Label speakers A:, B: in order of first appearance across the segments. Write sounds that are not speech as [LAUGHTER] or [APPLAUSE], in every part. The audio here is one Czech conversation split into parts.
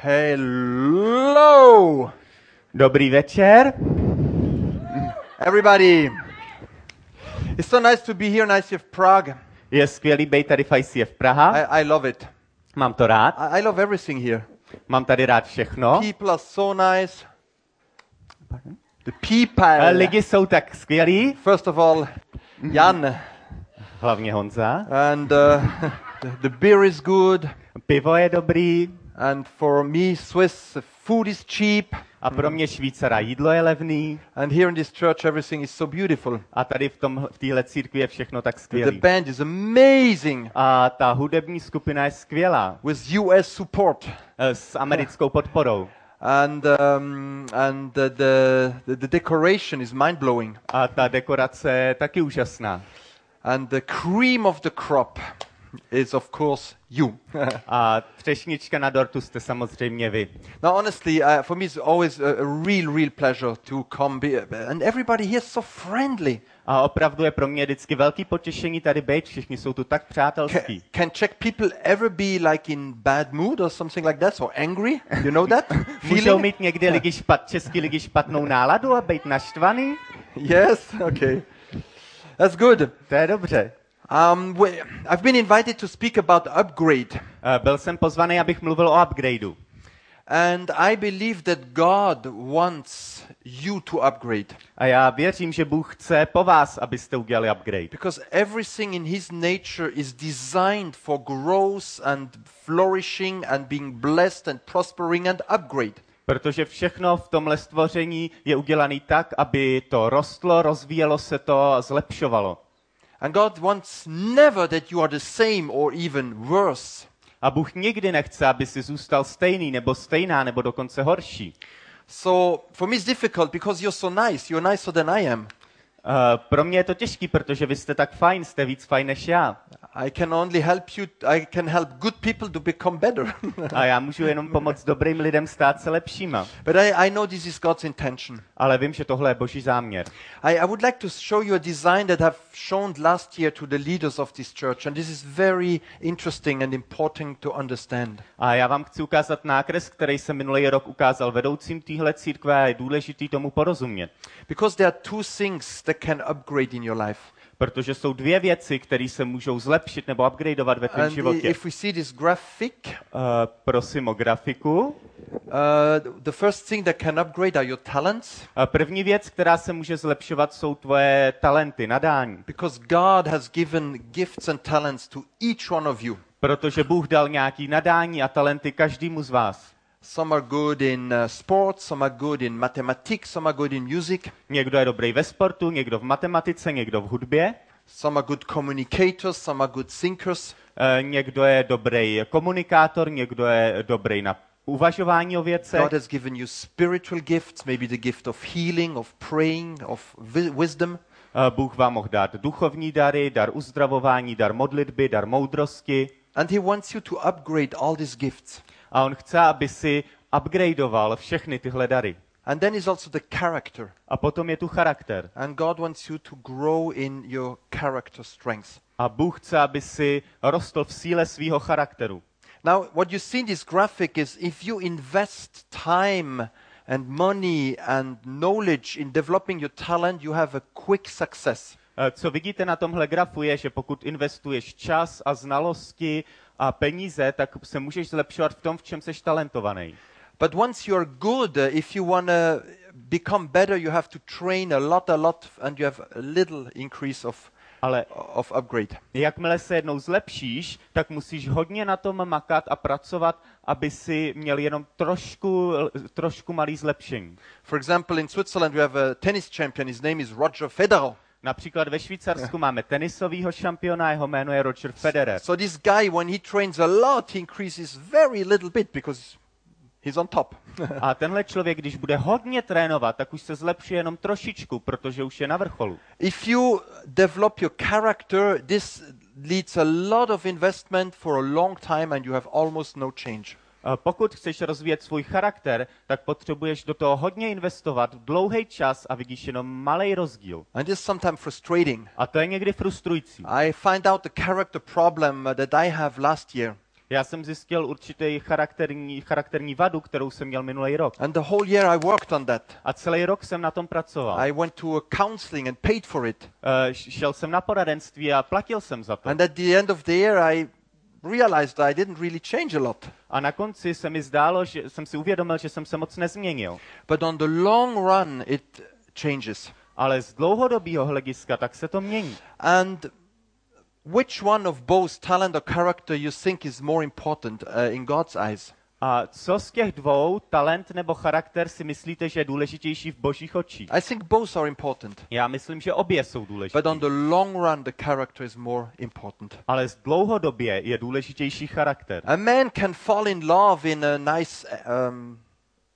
A: Hello,
B: Dobrý večer.
A: everybody. It's so nice to be here, nice of Prague.
B: Je skvělý být tady v ICF Praha.
A: I, I love it.
B: Mám to rád.
A: I, I love everything here.
B: Mám tady rád všechno.
A: People are so nice. The
B: Eh,
A: people.
B: Lidi jsou tak skvělí.
A: First of all, Jan,
B: Hlavně Honza.
A: and uh, [LAUGHS] the, the beer is good.
B: Pivo je dobrý.
A: And for me, Swiss the food is cheap.
B: A pro mě Švýcara jídlo je levný.
A: And here in this church, everything is so beautiful.
B: A tady v, tom, v téhle církvi je všechno tak
A: The
B: skvělý.
A: band is amazing
B: A ta hudební skupina je skvělá.
A: with US support.
B: eh, S americkou podporou.
A: And um, and the, the the the decoration is mind blowing.
B: A ta dekorace je taky úžasná.
A: And the cream of the crop is of course you. [LAUGHS]
B: A třešnička na dortu jste samozřejmě vy.
A: now, honestly, uh, for me, it's always a, a real, real pleasure to come. Be, and everybody here is so friendly.
B: A opravdu je pro mě vždycky velký potěšení tady být. Všichni jsou tu tak
A: Can,
B: přátelský.
A: can Czech people ever be like in bad mood or something like that, or angry? You know that [LAUGHS]
B: Můžou mít někdy lidi špat, český lidi špatnou náladu a být naštvaný?
A: Yes. Okay. That's good.
B: To je dobře.
A: Um, we, I've been invited to speak about upgrade.
B: Eh, Byl jsem pozvaný, abych mluvil o upgradeu.
A: And I believe that God wants you to upgrade
B: A já věřím, že Bůh chce po vás, abyste udělali upgrade.
A: because everything in His nature is designed for growth and flourishing and being blessed and prospering and upgrade.
B: Protože všechno v tomhle stvoření je udělané tak, aby to rostlo, rozvíjelo se to a zlepšovalo.
A: And God wants never that you are the same or even worse.
B: A Bůh nikdy nechce, aby si zůstal stejný, nebo stejná, nebo dokonce horší.
A: So for me, it's difficult because you're so nice. You're nicer than I am.
B: Uh, pro mě je to těžký, protože vy jste tak fajn, jste víc fajn než já.
A: I can only help you. I can help good people to become better. [LAUGHS]
B: A já můžu jenom pomoct dobrým lidem stát se lepšíma.
A: but I, I know this is God's intention.
B: Ale vím, že tohle je boží záměr.
A: I, I would like to show you a design that I've shown last year to the leaders of this church, and this is very interesting and important to understand.
B: A já vám chci ukázat nákres, který jsem minulý rok ukázal vedoucím téhle církve a je důležitý tomu porozumět.
A: Because there are two things that can upgrade in your life.
B: Protože jsou dvě věci, které se můžou zlepšit nebo upgradeovat ve tvém životě.
A: if we see this graphic,
B: Uh, prosím o grafiku.
A: uh, the first thing that can upgrade are your talents,
B: A první věc, která se může zlepšovat, jsou tvoje talenty, nadání.
A: because God has given gifts and talents to each one of you.
B: Protože Bůh dal nějaký nadání a talenty každému z vás.
A: Some are good in uh, sports, some are good in mathematics, some are good in music,
B: Někdo je dobrý ve sportu, někdo v matematice, někdo v hudbě.
A: some are good communicators, some are good thinkers.
B: Eh, Někdo je dobrý komunikátor, někdo je dobrý na uvažování o věcech.
A: God has given you spiritual gifts, maybe the gift of healing, of praying, of wi- wisdom.
B: Eh, Bůh vám mohl dát duchovní dary, dar uzdravování, dar modlitby, dar moudrosti.
A: And He wants you to upgrade all these gifts.
B: A on chce, aby si upgradeoval všechny tyhle dary.
A: And then is also the character.
B: A potom je tu charakter.
A: And God wants you to grow in your character strengths.
B: A Bůh chce, aby si rostl v síle svého charakteru.
A: Now, what you see in this graphic is if you invest time and money and knowledge in developing your talent, you have a quick success.
B: Eh, Co vidíte na tomhle grafu je, že pokud investuješ čas a znalosti a peníze, tak se můžeš zlepšovat v tom, v čem jsi talentovaný.
A: But once you are good, uh, if you want to become better, you have to train a lot, a lot, and you have a little increase of,
B: Ale
A: of upgrade.
B: jakmile se jednou zlepšíš, tak musíš hodně na tom makat a pracovat, aby si měl jenom trošku, trošku malý zlepšení.
A: For example, in Switzerland, we have a tennis champion. His name is Roger Federer.
B: Například ve Švýcarsku [LAUGHS] máme tenisového šampiona, jeho jméno je Roger Federer.
A: So this guy, when he trains a lot, he increases very little bit because he's on top. [LAUGHS]
B: A tenhle člověk, když bude hodně trénovat, tak už se zlepšuje jenom trošičku, protože už je na vrcholu.
A: if you develop your character, this leads a lot of investment for a long time and you have almost no change.
B: A Pokud chceš rozvíjet svůj charakter, tak potřebuješ do toho hodně investovat dlouhý čas a vidíš jenom malý rozdíl.
A: And is sometimes frustrating.
B: A to je někdy frustrující.
A: I find out the character problem uh, that I have last year.
B: Já jsem zjistil určitý charakterní, charakterní vadu, kterou jsem měl minulý rok.
A: And the whole year I worked on that.
B: A celý rok jsem na tom pracoval.
A: I went to a counseling and paid for it.
B: Eh, š- Šel jsem na poradenství a platil jsem za to.
A: And at the end of the year, I realized I didn't really change a lot.
B: A na konci se mi zdálo, že jsem si uvědomil, že jsem se moc nezměnil.
A: But on the long run, it changes.
B: Ale z dlouhodobého hlediska tak se to mění.
A: And which one of both talent or character you think is more important uh, in God's eyes?
B: A co z těch dvou, talent nebo charakter, si myslíte, že je důležitější v božích očích?
A: I think both are important.
B: Já myslím, že obě jsou důležité.
A: But on the long run, the character is more important.
B: Ale z dlouhodobě je důležitější charakter.
A: A man can fall in love in a nice um,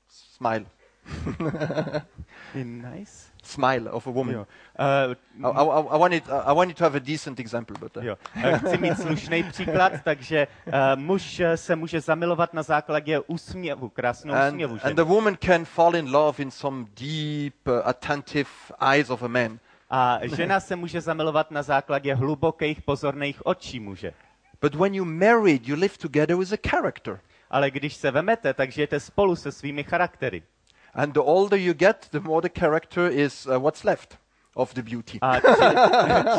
A: smile, [LAUGHS]
B: Nice.
A: Smile of a woman.
B: Uh,
A: I, I, I, want it, I want you to have a decent example, but uh,
B: jo. Eh, Chci mít slušný příklad, [LAUGHS] takže uh, muž eh, se může zamilovat na základě úsměvu, krásnou
A: and,
B: úsměvu.
A: and
B: ženy.
A: the woman can fall in love in some deep, uh, attentive eyes of a man.
B: A žena se může zamilovat na základě hlubokých pozorných očí muže.
A: But when you married, you live together with a character.
B: Ale když se vemete, tak žijete spolu se svými charaktery.
A: And the older you get, the more the character is uh, what's left of the beauty.
B: A čím,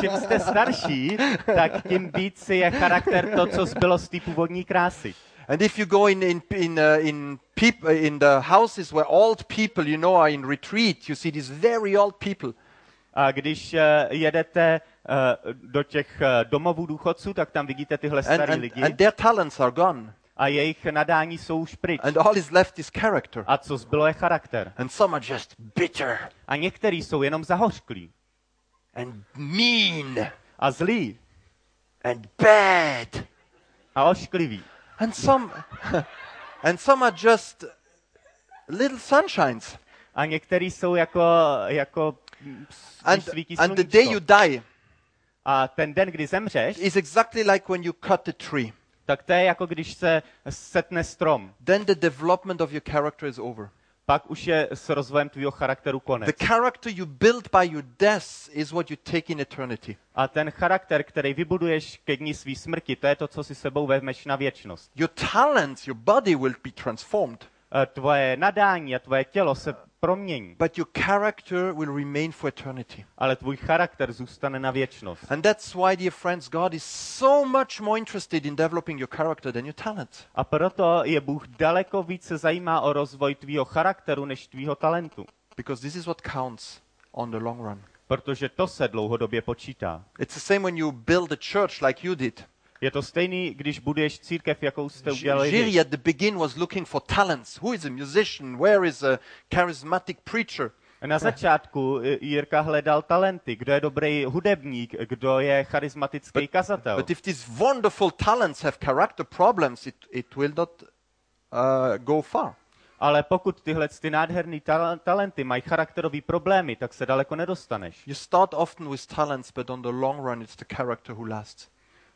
B: [LAUGHS] čím jste starší, tak tím víc je charakter to, co zbylo z té původní krásy.
A: And if you go in in in uh, in, peop- uh, in the houses where old people, you know, are in retreat, you see these very old people,
B: A když eh, jedete eh, do těch eh, domovů důchodců, tak tam vidíte tyhle
A: and,
B: starý
A: and,
B: lidi
A: and their talents are gone,
B: a jejich nadání jsou už pryč.
A: and all is left is character.
B: A co zbylo je charakter.
A: And some are just bitter
B: A některý jsou jenom zahořklí
A: and mean
B: a zlí
A: and bad,
B: a oškliví.
A: and some [LAUGHS] and some are just little sunshines.
B: A některý jsou jako, jako
A: And
B: svítí
A: and the day you die
B: A ten den, kdy zemřeš,
A: is exactly like when you cut the tree.
B: Tak to je jako když se setne strom.
A: Then the development of your character is over.
B: Pak už je s rozvojem tvýho charakteru konec.
A: The character you build by your death is what you take in eternity.
B: A ten charakter, který vybuduješ ke dní svý smrti, to je to, co si sebou vezmeš na věčnost.
A: Your talents, your body will be transformed,
B: Eh, Tvoje nadání a tvoje tělo se promění,
A: but your character will remain for eternity.
B: ale tvůj charakter zůstane na věčnost.
A: And that's why, dear friends, God is so much more interested in developing your character than your talents.
B: A proto je Bůh daleko více zajímá o rozvoj tvýho charakteru než tvýho talentu.
A: Because this is what counts on the long run.
B: Protože to se dlouhodobě počítá.
A: It's the same when you build a church like you did.
B: Je to stejný, když buduješ církev, jakou jste udělali.
A: Jiri at the begin was looking for talents. Who is a musician? Where is a charismatic preacher?
B: Na začátku eh, Jirka hledal talenty, kdo je dobrý hudebník, kdo je charismatický kazatel.
A: But if these wonderful talents have character problems, it, it will not uh, go far.
B: Ale pokud tyhle ty nádherný tal- talenty mají charakterové problémy, tak se daleko nedostaneš.
A: You start often with talents, but on the long run, it's the character who lasts.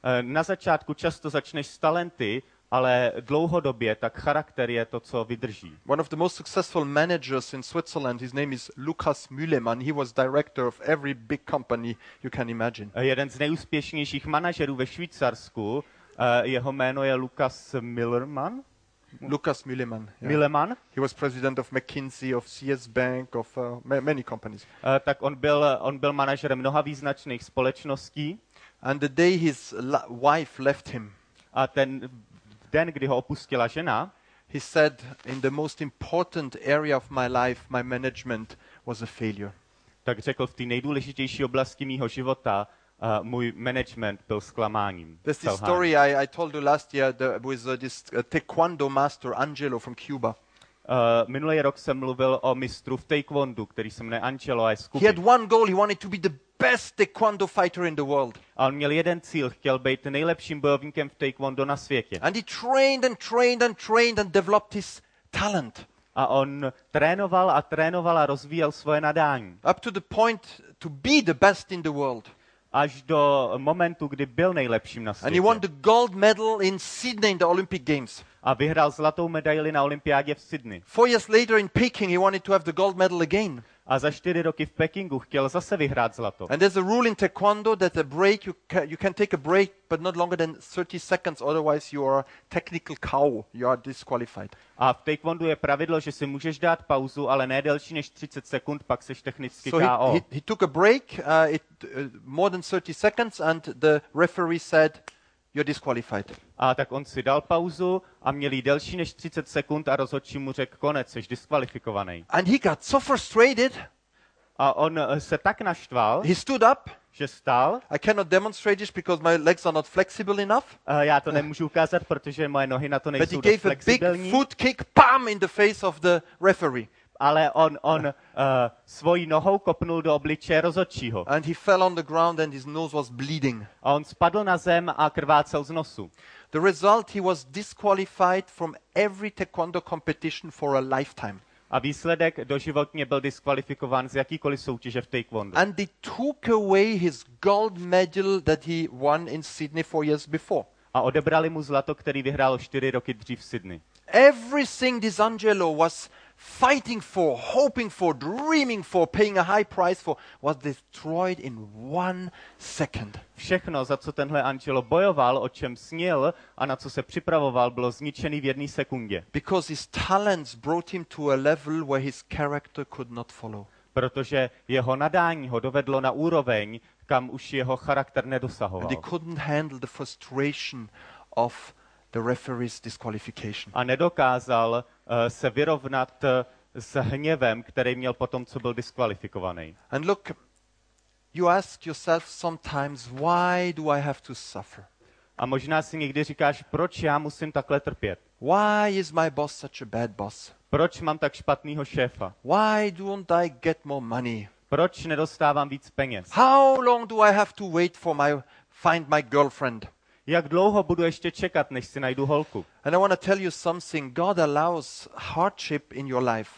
B: Eh, Na začátku často začneš s talenty, ale dlouhodobě tak charakter je to, co vydrží.
A: One of the most successful managers in Switzerland, his name is Lukas Mühlemann. He was director of every big company you can imagine.
B: Eh, Jeden z nejúspěšnějších manažerů ve Švýcarsku, eh, jeho jméno je Lukas Millerman.
A: Lukas Mühlemann. yeah.
B: Mileman.
A: He was president of McKinsey, of CS Bank, of uh, ma- many companies.
B: Eh, Tak on byl, on byl manažerem mnoha význačných společností
A: And the day his wife left him,
B: a ten den, kdy ho opustila žena,
A: he said, In the most important area of my life, my management was a failure.
B: tak řekl v té nejdůležitější oblasti mého života, uh, můj management byl zklamáním.
A: This
B: selháním.
A: story I, I told you last year the, with uh, this uh, taekwondo master, Angelo from Cuba.
B: Uh, minulý rok jsem mluvil o mistru v taekwondu, který se jmenuje Angelo a je
A: He had one goal, he wanted to be the best taekwondo fighter in the world.
B: A on měl jeden cíl, chtěl být nejlepším bojovníkem v taekwondo na světě.
A: And he trained and trained and trained and developed his talent
B: A on trénoval a trénoval a rozvíjel svoje nadání.
A: up to the point to be the best in the world.
B: Až do momentu, kdy byl nejlepším na
A: And he won
B: světě.
A: the gold medal in Sydney in the Olympic Games.
B: A vyhrál zlatou medaili na olympiádě v Sydney.
A: Four years later in Peking, he wanted to have the gold medal again.
B: a za čtyři roky v Pekingu chtěl zase vyhrát zlato.
A: And there's a rule in Taekwondo that a break, you can, you can take a break, but not longer than 30 seconds, otherwise you are a technical cow. You are disqualified.
B: A v taekwondu je pravidlo, že si můžeš dát pauzu, ale ne delší než 30 sekund, pak seš technicky
A: So he,
B: KO.
A: he, he took a break, uh, it, uh, more than 30 seconds, and the referee said, You're disqualified.
B: A tak on si dal pauzu a měl jí delší než 30 sekund a rozhodčí mu řekl konec, jsi diskvalifikovaný.
A: And he got so frustrated,
B: A on eh, se tak naštval,
A: he stood up.
B: že stál.
A: I cannot demonstrate this because my legs are not flexible enough.
B: Eh, Já to nemůžu ukázat, protože moje nohy na to
A: But he
B: nejsou
A: gave a big foot kick, bam, in the face of the referee.
B: Ale on, on uh, svojí nohou kopnul do obličeje rozhodčího.
A: And he fell on the ground and his nose was bleeding.
B: A on spadl na zem a krvácel z nosu.
A: The result, he was disqualified from every taekwondo competition for a lifetime.
B: A výsledek doživotně byl diskvalifikován z jakýkoliv soutěže v taekwondu.
A: And they took away his gold medal that he won in Sydney four years before.
B: A odebrali mu zlato, který vyhrál čtyři roky dřív v Sydney.
A: Everything this Angelo was fighting for, hoping for, dreaming for, paying a high price for, was destroyed in one second.
B: Všechno, za co tenhle Angelo bojoval, o čem snil a na co se připravoval, bylo zničený v jedné sekundě.
A: Because his talents brought him to a level where his character could not follow.
B: Protože jeho nadání ho dovedlo na úroveň, kam už jeho charakter
A: And
B: nedosahoval.
A: he couldn't handle the frustration of the referee's disqualification.
B: A nedokázal uh, se vyrovnat uh, s hněvem, který měl potom, co byl diskvalifikovaný.
A: And look, you ask yourself sometimes, why do I have to suffer?
B: A možná si někdy říkáš, proč já musím takhle trpět?
A: Why is my boss such a bad boss?
B: Proč mám tak špatného šéfa?
A: Why don't I get more money?
B: Proč nedostávám víc peněz?
A: How long do I have to wait for my find my girlfriend?
B: Jak dlouho budu ještě čekat, než si najdu holku?
A: And I want to tell you something. God allows hardship in your life.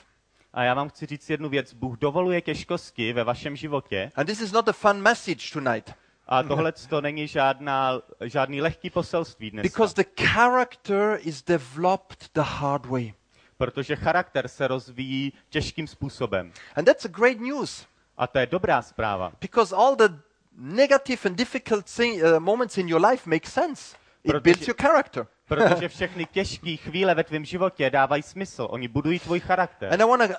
B: A já vám chci říct jednu věc. Bůh dovoluje těžkosti ve vašem životě
A: And this is not a fun message tonight.
B: a tohle to není žádná, žádný lehký poselství dnes.
A: Because the character is developed the hard way.
B: Protože charakter se rozvíjí těžkým způsobem.
A: And that's a great news.
B: A to je dobrá zpráva.
A: Because all the negative and difficult thing, uh, moments in your life make sense. It
B: Protože-
A: builds your character.
B: Protože [LAUGHS] všechny těžké chvíle ve tvém životě dávají smysl. Oni budují tvůj charakter.
A: And I want to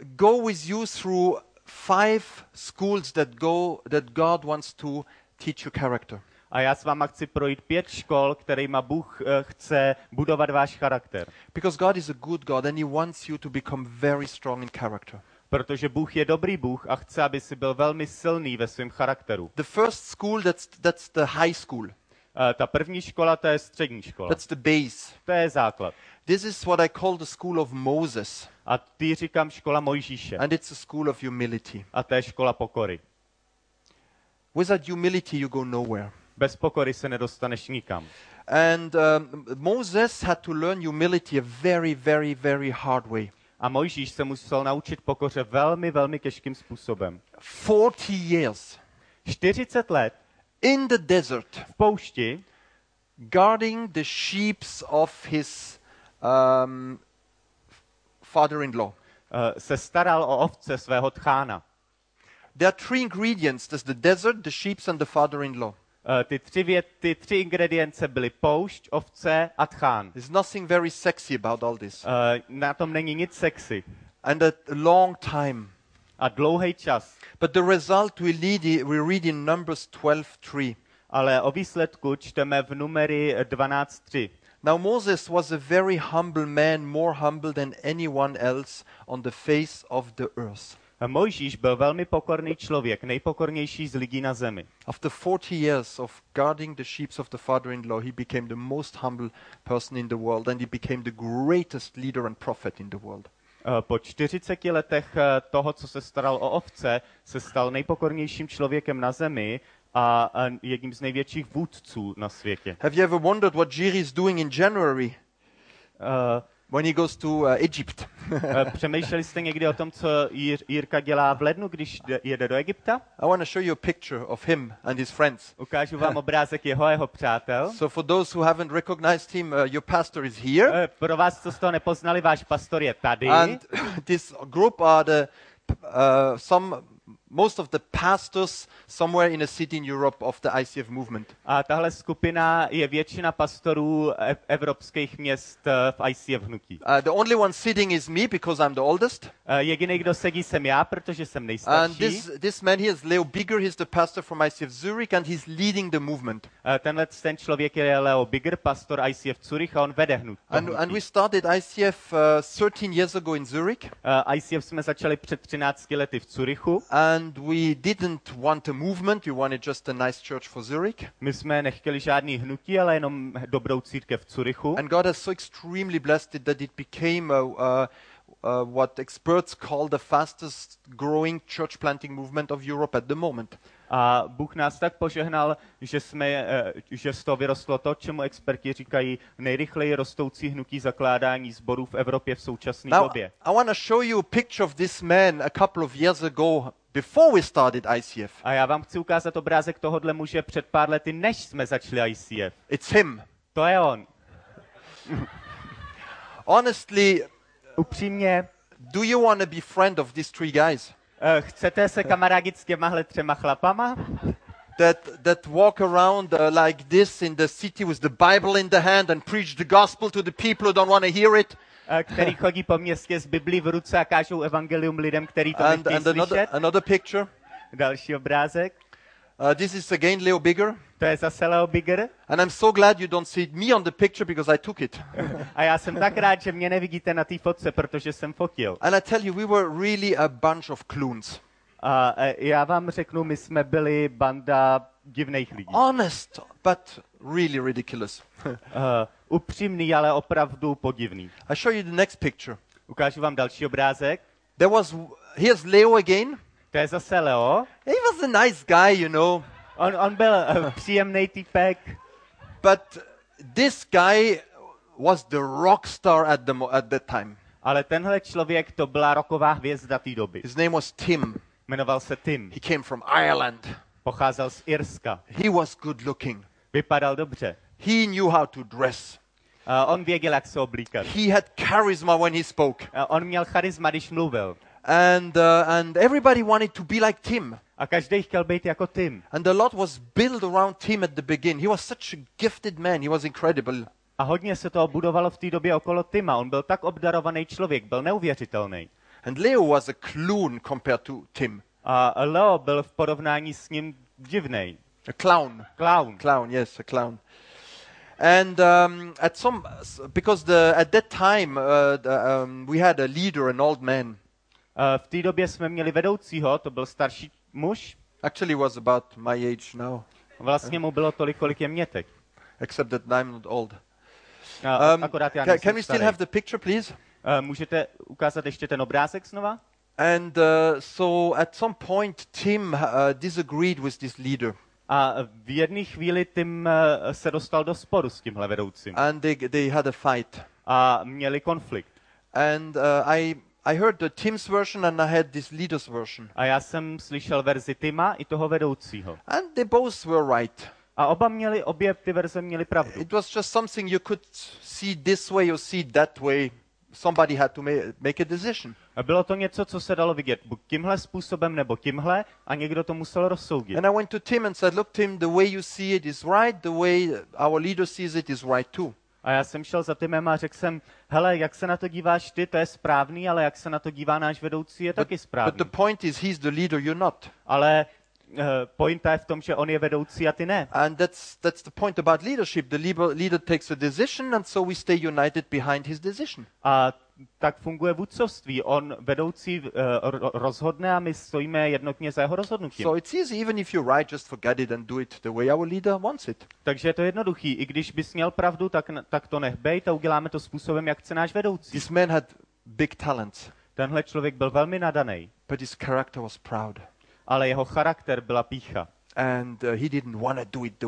A: go with you through five schools that go that God wants to teach you character.
B: A já s váma chci projít pět škol, kterýma Bůh eh, chce budovat váš charakter.
A: Because God is a good God and He wants you to become very strong in character.
B: Protože Bůh je dobrý Bůh a chce, aby si byl velmi silný ve svém charakteru.
A: The first school, that's, that's the high school.
B: Eh, Ta první škola, to je střední škola.
A: That's the base.
B: To je základ.
A: This is what I call the school of Moses.
B: A ty říkám škola Mojžíše.
A: And it's a school of humility.
B: A to je škola pokory.
A: Without humility, you go nowhere.
B: Bez pokory se nedostaneš nikam.
A: And um, Moses had to learn humility a very, very, very hard way.
B: A Mojžíš se musel naučit pokoře velmi, velmi těžkým způsobem.
A: 40 years
B: 40 let
A: in the desert,
B: v poušti
A: guarding the sheeps of his um, father in law.
B: eh, se staral o ovce svého tchána.
A: There are three ingredients there's the desert, the sheeps, and the father in law.
B: Eh, Ty tři, vět, ty tři ingredience byly poušť, ovce a tchán.
A: There's nothing very sexy about all this.
B: Eh, Na tom není nic sexy.
A: And a long time.
B: A dlouhý čas.
A: But the result we read, we read in Numbers 12:3.
B: Ale o výsledku čteme v numery 12.3.
A: Now Moses was a very humble man, more humble than anyone else on the face of the earth.
B: Mojžíš byl velmi pokorný člověk, nejpokornější z lidí na zemi.
A: After 40 years of guarding the sheep of the father-in-law, he became the most humble person in the world and he became the greatest leader and prophet in the world.
B: Eh, Po 40 letech eh, toho, co se staral o ovce, se stal nejpokornějším člověkem na zemi a a jedním z největších vůdců na světě.
A: Have you ever wondered what Jiri is doing in January
B: Eh,
A: when he goes to uh, Egypt? [LAUGHS]
B: eh, Přemýšleli jste někdy o tom, co Jir- Jirka dělá v lednu, když jede do Egypta?
A: I want to show you a picture of him and his friends.
B: Ukážu [LAUGHS] vám obrázek jeho a jeho přátel.
A: So for those who haven't recognized him, uh, your pastor is here.
B: Eh, Pro vás, co z toho nepoznali, váš pastor je tady.
A: And [COUGHS] this group are the uh, some, most of the pastors somewhere in a city in Europe of the ICF movement.
B: A tahle skupina je většina pastorů ev- evropských měst eh, v ICF hnutí.
A: Uh, the only one sitting is me because I'm the oldest.
B: Eh, Jediný, kdo sedí, jsem já, protože jsem
A: And
B: nejstarší.
A: this, this man here is Leo Bigger. He's the pastor from ICF Zurich and he's leading the movement.
B: Eh, Tenhle ten člověk je Leo Bigger, pastor ICF Zurich a on vede hnut. to
A: And,
B: hnutí.
A: and we started ICF uh, 13 years ago in Zurich.
B: Eh, ICF jsme začali před 13 lety v Curychu.
A: And we didn't want a movement. We wanted just a nice church for Zurich.
B: My jsme nechtěli žádný hnutí, ale jenom dobrou církev v Curychu.
A: And God has so extremely blessed it that it became a, uh, uh, what experts call the fastest growing church planting movement of Europe at the moment.
B: A Bůh nás tak požehnal, že, jsme, eh, že z toho vyrostlo to, čemu experti říkají nejrychleji rostoucí hnutí zakládání sborů v Evropě v současné
A: Now,
B: době.
A: I want to show you a picture of this man a couple of years ago before we started ICF.
B: A já vám chci ukázat obrázek tohohle muže před pár lety, než jsme začali ICF.
A: It's him.
B: To je on. [LAUGHS]
A: Honestly,
B: Upřímně,
A: do you want to be friend of these three guys
B: eh, chcete se kamarádit s těmahle třema chlapama?
A: that that walk around uh, like this in the city with the Bible in the hand and preach the gospel to the people who don't want to hear it?
B: Eh, který chodí po městě s Biblí v ruce a kážou evangelium lidem, který to
A: And, and another,
B: slyšet.
A: another picture.
B: Další obrázek.
A: Uh, this is again Leo Bigger.
B: To je zase Leo Bigger.
A: And I'm so glad you don't see me on the picture because I took it. [LAUGHS]
B: A já jsem tak rád, že mě nevidíte na té fotce, protože jsem fotil.
A: and I tell you, we were really a bunch of clones.
B: A eh, já vám řeknu, my jsme byli banda divných lidí.
A: Honest, but really ridiculous.
B: Uh, [LAUGHS] upřímný, ale opravdu podivný.
A: I show you the next picture.
B: Ukážu vám další obrázek.
A: There was, here's Leo again.
B: To je zase Leo.
A: He was a nice guy, you know.
B: On, on byl uh, příjemný týpek,
A: But this guy was the rock star at, the, at that time.
B: ale tenhle člověk to byla roková hvězda té doby.
A: His name was Tim.
B: Jmenoval se Tim.
A: He came from Ireland.
B: Pocházel z Irska.
A: He was good looking.
B: Vypadal dobře.
A: He knew how to dress.
B: Uh, on věděl, jak se oblíkat.
A: He had charisma when he spoke.
B: Uh, on měl charisma, když mluvil.
A: And, uh, and everybody wanted to be like Tim.
B: A každý chtěl být jako Tim.
A: And a lot was built around Tim at the beginning. He was such a gifted man. He was incredible.
B: A hodně se toho budovalo v té době okolo Tima. On byl tak obdarovaný člověk, byl neuvěřitelný.
A: And Leo was a clown compared to Tim.
B: A Leo byl v porovnání s ním divný.
A: A clown.
B: Clown.
A: Clown, yes, a clown. And um, at some, because the, at that time uh, the, um, we had a leader, an old man.
B: Uh, v té době jsme měli vedoucího, to byl starší muž.
A: Actually, was about my age now,
B: Vlastně mu bylo tolik, kolik je mě teď.
A: except that I'm not old.
B: A,
A: Um,
B: akorát já
A: can, can we still have the picture, please?
B: Uh, můžete ukázat ještě ten obrázek znova?
A: And uh, so at some point, Tim uh, disagreed with this leader,
B: A v jedné chvíli Tim uh, se dostal do sporu s tímhle vedoucím.
A: and they, they had a fight.
B: A měli konflikt.
A: And uh, I, I heard the Tim's version and I had this leader's version.
B: A já jsem slyšel verzi Tima i toho vedoucího.
A: And they both were right.
B: A oba měli, obě ty verze měly pravdu.
A: It was just something you could see this way or see that way. Somebody had to ma- make a decision.
B: A bylo to něco, co se dalo vidět buď tímhle způsobem nebo tímhle a někdo to musel rozsoudit.
A: And I went to Tim and said, Look, Tim, the way you see it is right. The way our leader sees it is right too.
B: A já jsem šel za Timem a řekl jsem, hele, jak se na to díváš ty, to je správný, ale jak se na to dívá náš vedoucí, je taky
A: But
B: správný.
A: the point is, he's the leader, you're not.
B: Ale uh, pointa je v tom, že on je vedoucí a ty ne.
A: And that's, that's the point about leadership. The leader, leader takes a decision, and so we stay united behind his decision.
B: A tak funguje vůdcovství. On vedoucí uh, ro- rozhodne a my stojíme jednotně za jeho rozhodnutím.
A: So it's easy, even if you're right, just forget it and do it the way our leader wants it.
B: Takže je to jednoduchý. I když bys měl pravdu, tak, tak to nech bejt a uděláme to způsobem, jak chce náš vedoucí.
A: This man had big talents,
B: Tenhle člověk byl velmi nadaný,
A: but his character was proud.
B: Ale jeho charakter byla pícha.
A: And uh, he didn't want to do it the,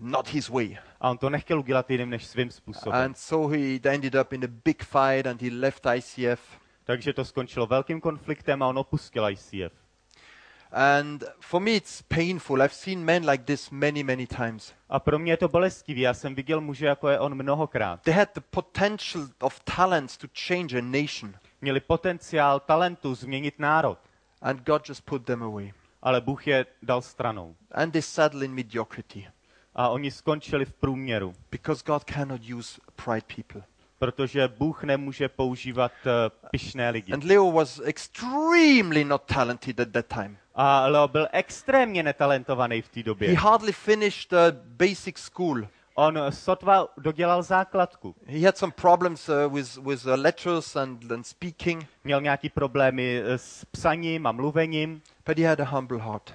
A: not his way.
B: A on to nechtěl udělat jiným než svým způsobem.
A: And so he ended up in a big fight and he left ICF.
B: Takže to skončilo velkým konfliktem a on opustil ICF.
A: And for me, it's painful. I've seen men like this many, many times.
B: A pro mě je to bolestivý. Já jsem viděl muže, jako je on mnohokrát.
A: They had the potential of talents to change a nation.
B: Měli potenciál talentu změnit národ.
A: And God just put them away.
B: ale Bůh je dal stranou.
A: And they settle in mediocrity
B: A oni skončili v průměru,
A: because God cannot use pride people.
B: protože Bůh nemůže používat uh, pyšné lidi.
A: And Leo was extremely not talented at that time.
B: A Leo byl extrémně netalentovaný v té
A: He
B: době.
A: hardly finished the basic school.
B: On sotva dodělal základku.
A: He had some problems uh, with, with uh, letters and, and speaking,
B: Měl nějaký problémy eh, s psaním a mluvením,
A: but he had a humble heart.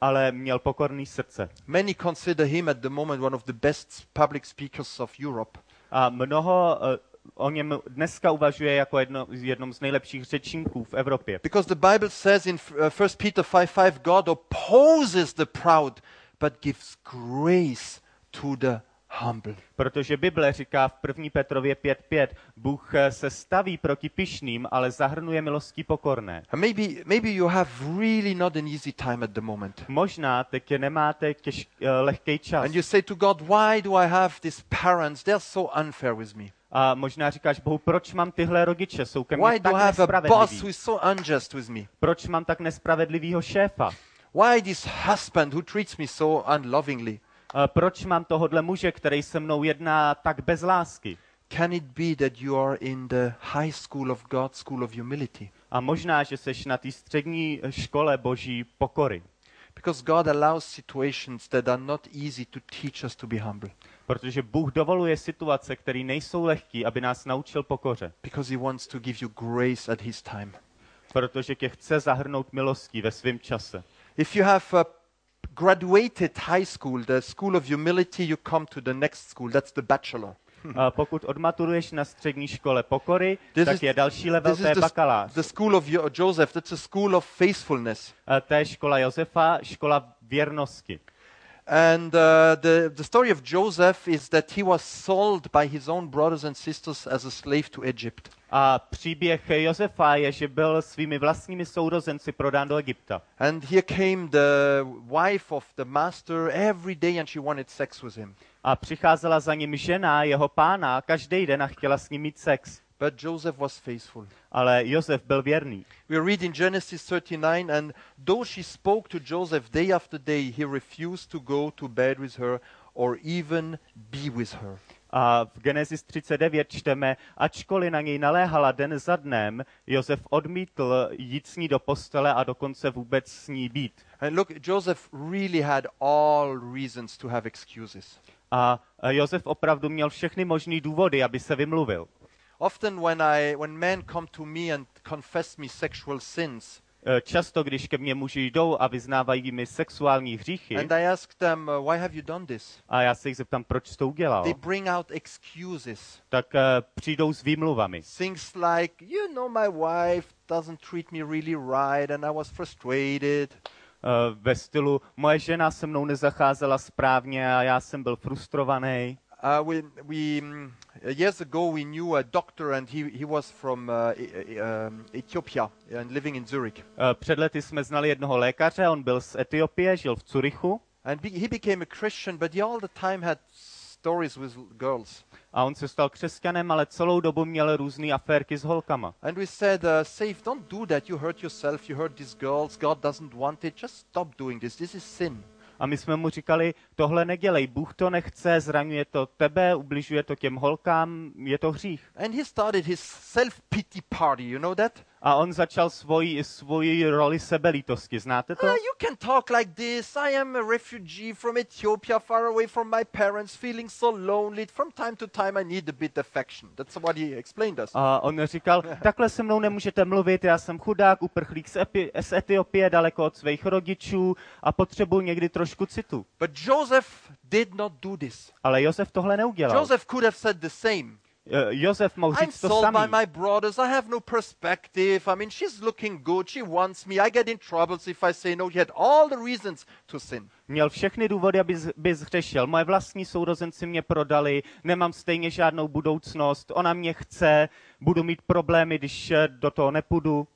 B: ale měl pokorný srdce.
A: Many consider him at the moment one of the best public speakers of Europe.
B: A mnoho eh, o něm dneska uvažuje jako jedno, jednom z nejlepších řečníků v Evropě.
A: Because the Bible says in uh, 1 Peter 5 5, God opposes the proud, but gives grace to the humble.
B: Protože Bible říká v 1. Petrově 5.5, Bůh eh, se staví proti pyšným, ale zahrnuje milostí pokorné.
A: And maybe, maybe you have really not an easy time at the moment.
B: Možná teď nemáte těž, uh, lehký čas.
A: And you say to God, Why do I have these parents? They're so unfair with me.
B: A možná říkáš, Bohu, proč mám tyhle rodiče? Jsou ke
A: Why
B: mně
A: do
B: tak
A: I have a boss
B: nespravedliví.
A: who is so unjust with me?
B: Proč mám tak nespravedlivýho šéfa?
A: Why this husband who treats me so unlovingly?
B: A proč mám tohodle muže, který se mnou jedná tak bez lásky?
A: Can it be that you are in the high school of God, school of humility?
B: A možná, že seš na té střední škole boží pokory.
A: Because God allows situations that are not easy to teach us to be humble.
B: Protože Bůh dovoluje situace, které nejsou lehké, aby nás naučil pokoře.
A: Because He wants to give you grace at His time.
B: Protože tě chce zahrnout milostí ve svém čase.
A: If you have uh, graduated high school, the school of humility, you come to the next school. That's the bachelor.
B: A pokud odmaturuješ na střední škole pokory,
A: This
B: tak
A: is-
B: je další level, to je bakalář.
A: the school of Jo- Joseph. That's a school of faithfulness.
B: A To je škola Josefa, škola věrnosti.
A: And uh, the, the story of Joseph is that he was sold by his own brothers and sisters as a slave to Egypt.
B: A příběh Josefa je, že byl svými vlastními sourozenci prodán do Egypta.
A: And here came the wife of the master every day and she wanted sex with him.
B: A přicházela za ním žena, jeho pána, každý den a chtěla s ním mít sex.
A: But Joseph was faithful.
B: Ale Josef byl věrný.
A: We read in Genesis 39 and though she spoke to Joseph day after day, he refused to go to bed with her or even be with her.
B: A v Genesis 39 čteme, ačkoliv na něj naléhala den za dnem, Josef odmítl jít s ní do postele a dokonce vůbec s ní být.
A: And look, Joseph really had all reasons to have excuses.
B: A Josef opravdu měl všechny možné důvody, aby se vymluvil.
A: Often when I when men come to me and confess me sexual sins,
B: E, Často, když ke mně muži jdou a vyznávají mi sexuální hříchy,
A: and I ask them, uh, why have you done this?
B: a já se jich zeptám, proč jsi to udělal,
A: They bring out excuses.
B: tak e, přijdou s výmluvami.
A: Things like, you know, my wife doesn't treat me really right and I was frustrated.
B: E, Ve stylu, moje žena se mnou nezacházela správně a já jsem byl frustrovaný.
A: Uh, we, we mm, years ago we knew a doctor and he, he was from uh, E- E- um, Ethiopia and living in Zurich.
B: E, Před lety jsme znali jednoho lékaře, on byl z Etiopie, žil v Curychu
A: And be, he became a Christian, but he all the time had stories with girls.
B: a on se stal křesťanem, ale celou dobu měl různé aférky s holkama.
A: And we said, uh, Safe, don't do that. You hurt yourself. You hurt these girls. God doesn't want it. Just stop doing this. This is sin.
B: A my jsme mu říkali, tohle nedělej, Bůh to nechce, zraňuje to tebe, ubližuje to těm holkám, je to hřích.
A: And he started his self pity party. You know that?
B: A on začal svoji, svoji roli sebelítosti, znáte to?
A: Ah, you can talk like this. I am a refugee from Ethiopia, far away from my parents, feeling so lonely. From time to time, I need a bit affection. That's what he explained us.
B: A on říkal, [LAUGHS] takhle se mnou nemůžete mluvit, já jsem chudák, uprchlík z, Epi, z Etiopie, daleko od svých rodičů a potřebuji někdy trošku citu.
A: But Joseph did not do this.
B: Ale Josef tohle neudělal.
A: Joseph could have said the same.
B: Eh, Josef mohl
A: I'm
B: říct to
A: sold by
B: samý.
A: my brothers. I have no perspective. I mean, she's looking good. She wants me. I get in troubles if I say no. He had all the reasons to sin.
B: Měl všechny důvody, aby by zhřešil. Moje vlastní sourozenci mě prodali, nemám stejně žádnou budoucnost, ona mě chce, budu mít problémy, když eh, do toho nepůjdu.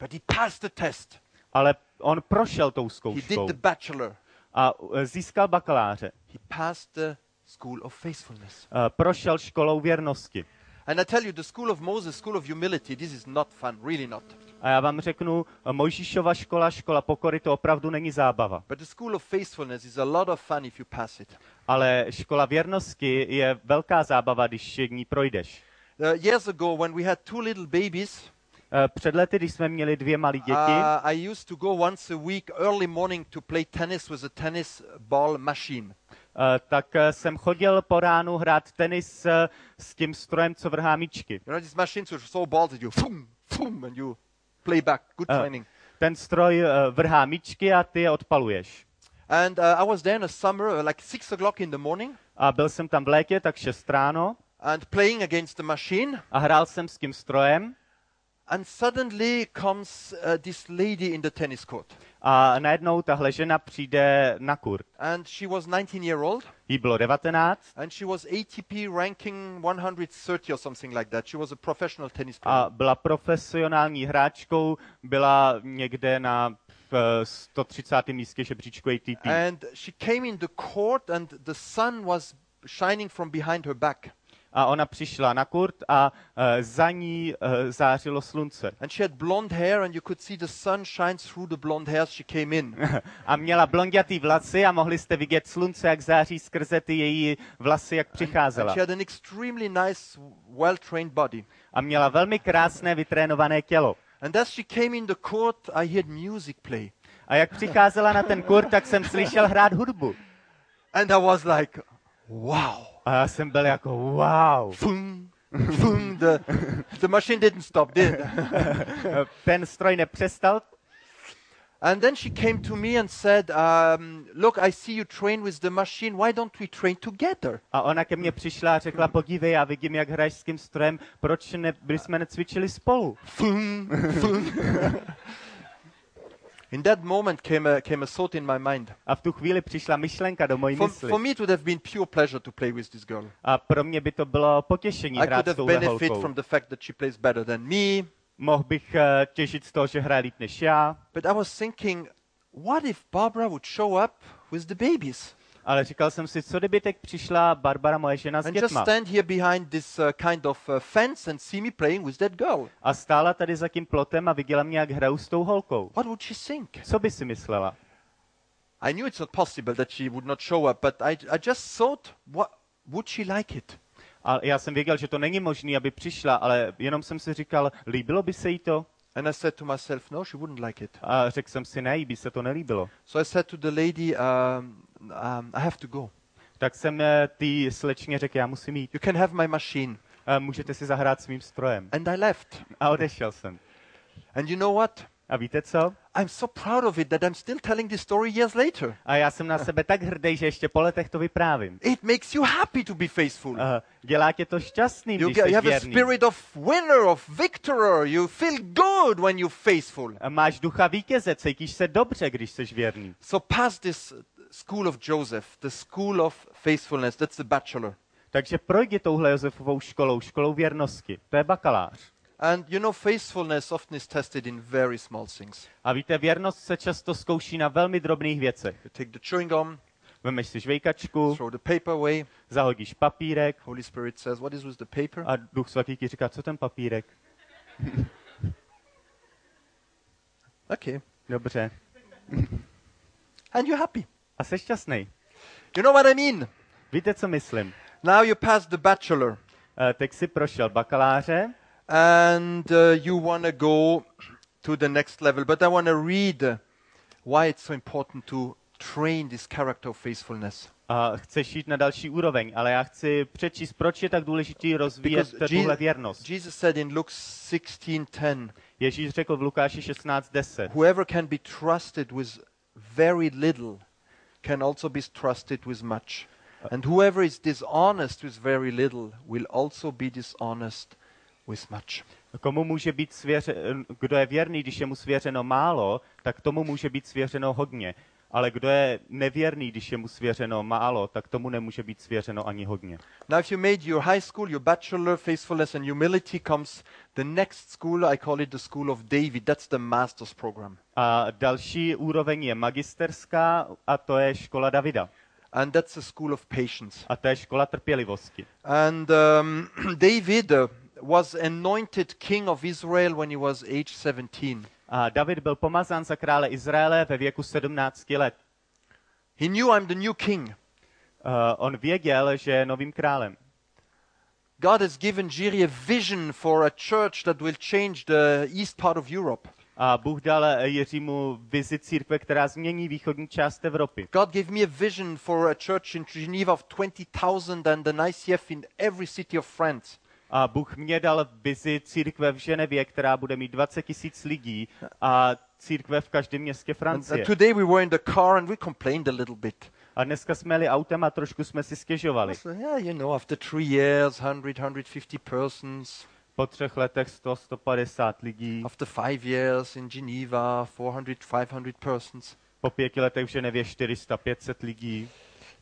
A: But he passed the test.
B: Ale on prošel tou
A: He did
B: zkouškou
A: the bachelor.
B: a eh, získal bakaláře.
A: He passed the school of faithfulness.
B: Eh, Prošel školou věrnosti.
A: And I tell you, the school of Moses, school of humility, this is not fun. Really not.
B: A já vám řeknu, Mojžíšova škola, škola pokory, to opravdu není zábava.
A: But the school of faithfulness is a lot of fun if you pass it.
B: Ale škola věrnosti je velká zábava, když ní projdeš.
A: Uh, years ago, when we had two little babies,
B: Eh, Před lety, když jsme měli dvě malé děti,
A: uh, I used to go once a week early morning to play tennis with a tennis ball machine.
B: Eh, tak eh, jsem chodil po ránu hrát tenis eh, s tím strojem, co vrhá míčky.
A: You know, these machines which throw balls at you, boom, boom, and you play back. Good training.
B: Ten stroj vrhá míčky a ty je odpaluješ.
A: And uh, I was there in the summer, like six o'clock in the morning,
B: A byl jsem tam v létě, tak 6 ráno,
A: and playing against the machine.
B: a hrál jsem s tím strojem
A: And suddenly comes uh, this lady in the tennis court.
B: a najednou tahle žena přijde na kurt.
A: And she was 19 year old,
B: Jí bylo 19
A: and she was ATP ranking 130 or something like that. She was a professional tennis player.
B: a byla profesionální hráčkou, byla někde na v 130. místě žebříčku ATP.
A: And she came in the court, and the sun was shining from behind her back.
B: A ona přišla na kurt a uh, za ní uh, zářilo slunce. [LAUGHS]
A: And she had blonde hair, and you could see the sun shines through the blonde hair as she came in.
B: A měla blondětý vlasy a mohli jste vidět slunce, jak září skrze ty její vlasy, jak
A: and
B: přicházela.
A: she had an extremely nice, well trained body.
B: A měla velmi krásné, vytrénované tělo.
A: And as she came in the court, I heard music play.
B: A jak přicházela na ten kurt, tak jsem slyšel hrát hudbu.
A: And I was like, wow.
B: A já jsem byl jako wow.
A: Fung, fung. The, the machine didn't stop, did? [LAUGHS]
B: Ten stroj nepřestal
A: And then she came to me and said, um, Look, I see you train with the machine. Why don't we train together?
B: a ona ke mně přišla a řekla, podívej, já vidím, jak hraješ s tím strojem, proč ne, jsme necvičili spolu?
A: Fung, fung. In that moment came a, came a thought in my mind.
B: A v tu chvíli přišla myšlenka do mojí
A: For,
B: mysli.
A: for me, it would have been pure pleasure to play with this girl.
B: A pro mě by to bylo potěšení
A: I
B: hrát
A: could
B: s
A: have
B: touhle
A: benefit
B: holkou.
A: from the fact that she plays better than me.
B: Mohl bych eh, těžit z toho, že hraje líp než já,
A: But I was thinking, what if Barbara would show up with the babies
B: ale říkal jsem si, co kdyby teď přišla Barbara, moje žena, s
A: and just
B: dětma
A: stand here behind this uh, kind of uh, fence and see me playing with that girl?
B: a stála tady za tím plotem a viděla mě, jak hraju s tou holkou.
A: What would she think?
B: Co by si myslela?
A: I knew it's not possible that she would not show up, but I, I just thought, what would she like it?
B: A já jsem věděl, že to není možné, aby přišla, ale jenom jsem si říkal, líbilo by se jí to?
A: And I said to myself, no, she wouldn't like it.
B: A řekl jsem si, ne, jí by se to nelíbilo.
A: So I said to the lady, um, um, I have to go.
B: Tak jsem eh, té slečně řekl, já musím jít.
A: You can have my machine.
B: Eh, Můžete si zahrát svým strojem.
A: And I left.
B: A odešel jsem.
A: And you know what?
B: A víte co?
A: I'm so proud of it that I'm still telling this story years later.
B: A já jsem na sebe tak hrdý, že ještě po letech to vyprávím.
A: It makes you happy to be faithful.
B: Eh, Dělá tě to šťastným,
A: You,
B: když
A: get, you
B: jsi
A: have a
B: věrný.
A: spirit of winner, of victor. You feel good when you're faithful.
B: A Máš ducha vítěze, cítíš se dobře, když jsi věrný.
A: So pass this uh, school of Joseph, the school of faithfulness. That's the bachelor.
B: Takže projdi touhle Josefovou školou, školou věrnosti. To je bakalář.
A: And you know, faithfulness often is tested in very small things.
B: A víte, věrnost se často zkouší na velmi drobných věcech.
A: You take the chewing gum,
B: Vemeš si žvejkačku,
A: throw the paper away.
B: zahodíš papírek
A: Holy Spirit says, What is with the paper?
B: a duch svatý ti říká, co ten papírek? [LAUGHS]
A: Okay.
B: Dobře. [LAUGHS]
A: And you're happy.
B: A jsi šťastný.
A: You know what I mean?
B: Víte, co myslím?
A: Now you pass the bachelor
B: Eh, Teď si prošel bakaláře
A: and uh, you want to go to the next level. But I want to read uh, why it's so important to train this character of faithfulness.
B: a chceš jít na další úroveň, ale já chci přečíst, proč je tak důležitý rozvíjet tuhle věrnost.
A: Jesus said in Luke 16:10,
B: Ježíš řekl v Lukáši 16.10.
A: whoever can be trusted with very little can also be trusted with much. And whoever is dishonest with very little will also be dishonest with much.
B: Komu může být svěře, kdo je věrný, když je mu svěřeno málo, tak tomu může být svěřeno hodně. Ale kdo je nevěrný, když je mu svěřeno málo, tak tomu nemůže být svěřeno ani hodně.
A: Now, if you made your high school, your bachelor, faithfulness and humility comes the next school. I call it the school of David. That's the master's program.
B: A další úroveň je magisterská a to je škola Davida.
A: And that's the school of patience.
B: A to je škola trpělivosti.
A: And um, [CLEARS THROAT] David, uh, was anointed king of Israel when he was age 17.
B: A David byl pomazán za krále Izraele ve věku 17 let.
A: He knew I'm the new king.
B: Uh, on věděl, že je novým králem.
A: God has given Jiri a vision for a church that will change the east part of Europe.
B: A Bůh dal eh, Jiřímu vizi církve, která změní východní část Evropy.
A: God gave me a vision for a church in Geneva of 20,000 and an ICF in every city of France.
B: A Bůh mě dal vizi církve v Ženevě, která bude mít 20 tisíc lidí a církve v každém městě
A: And,
B: Francie.
A: and today we were in the car and we complained a little bit.
B: A dneska jsme jeli autem a trošku jsme si stěžovali.
A: Yeah, you know, after three years, 100, 150 persons.
B: Po třech letech 100, 150 lidí,
A: After five years in Geneva, 400, 500 persons.
B: po pěti letech v Ženevě 400, 500 lidí.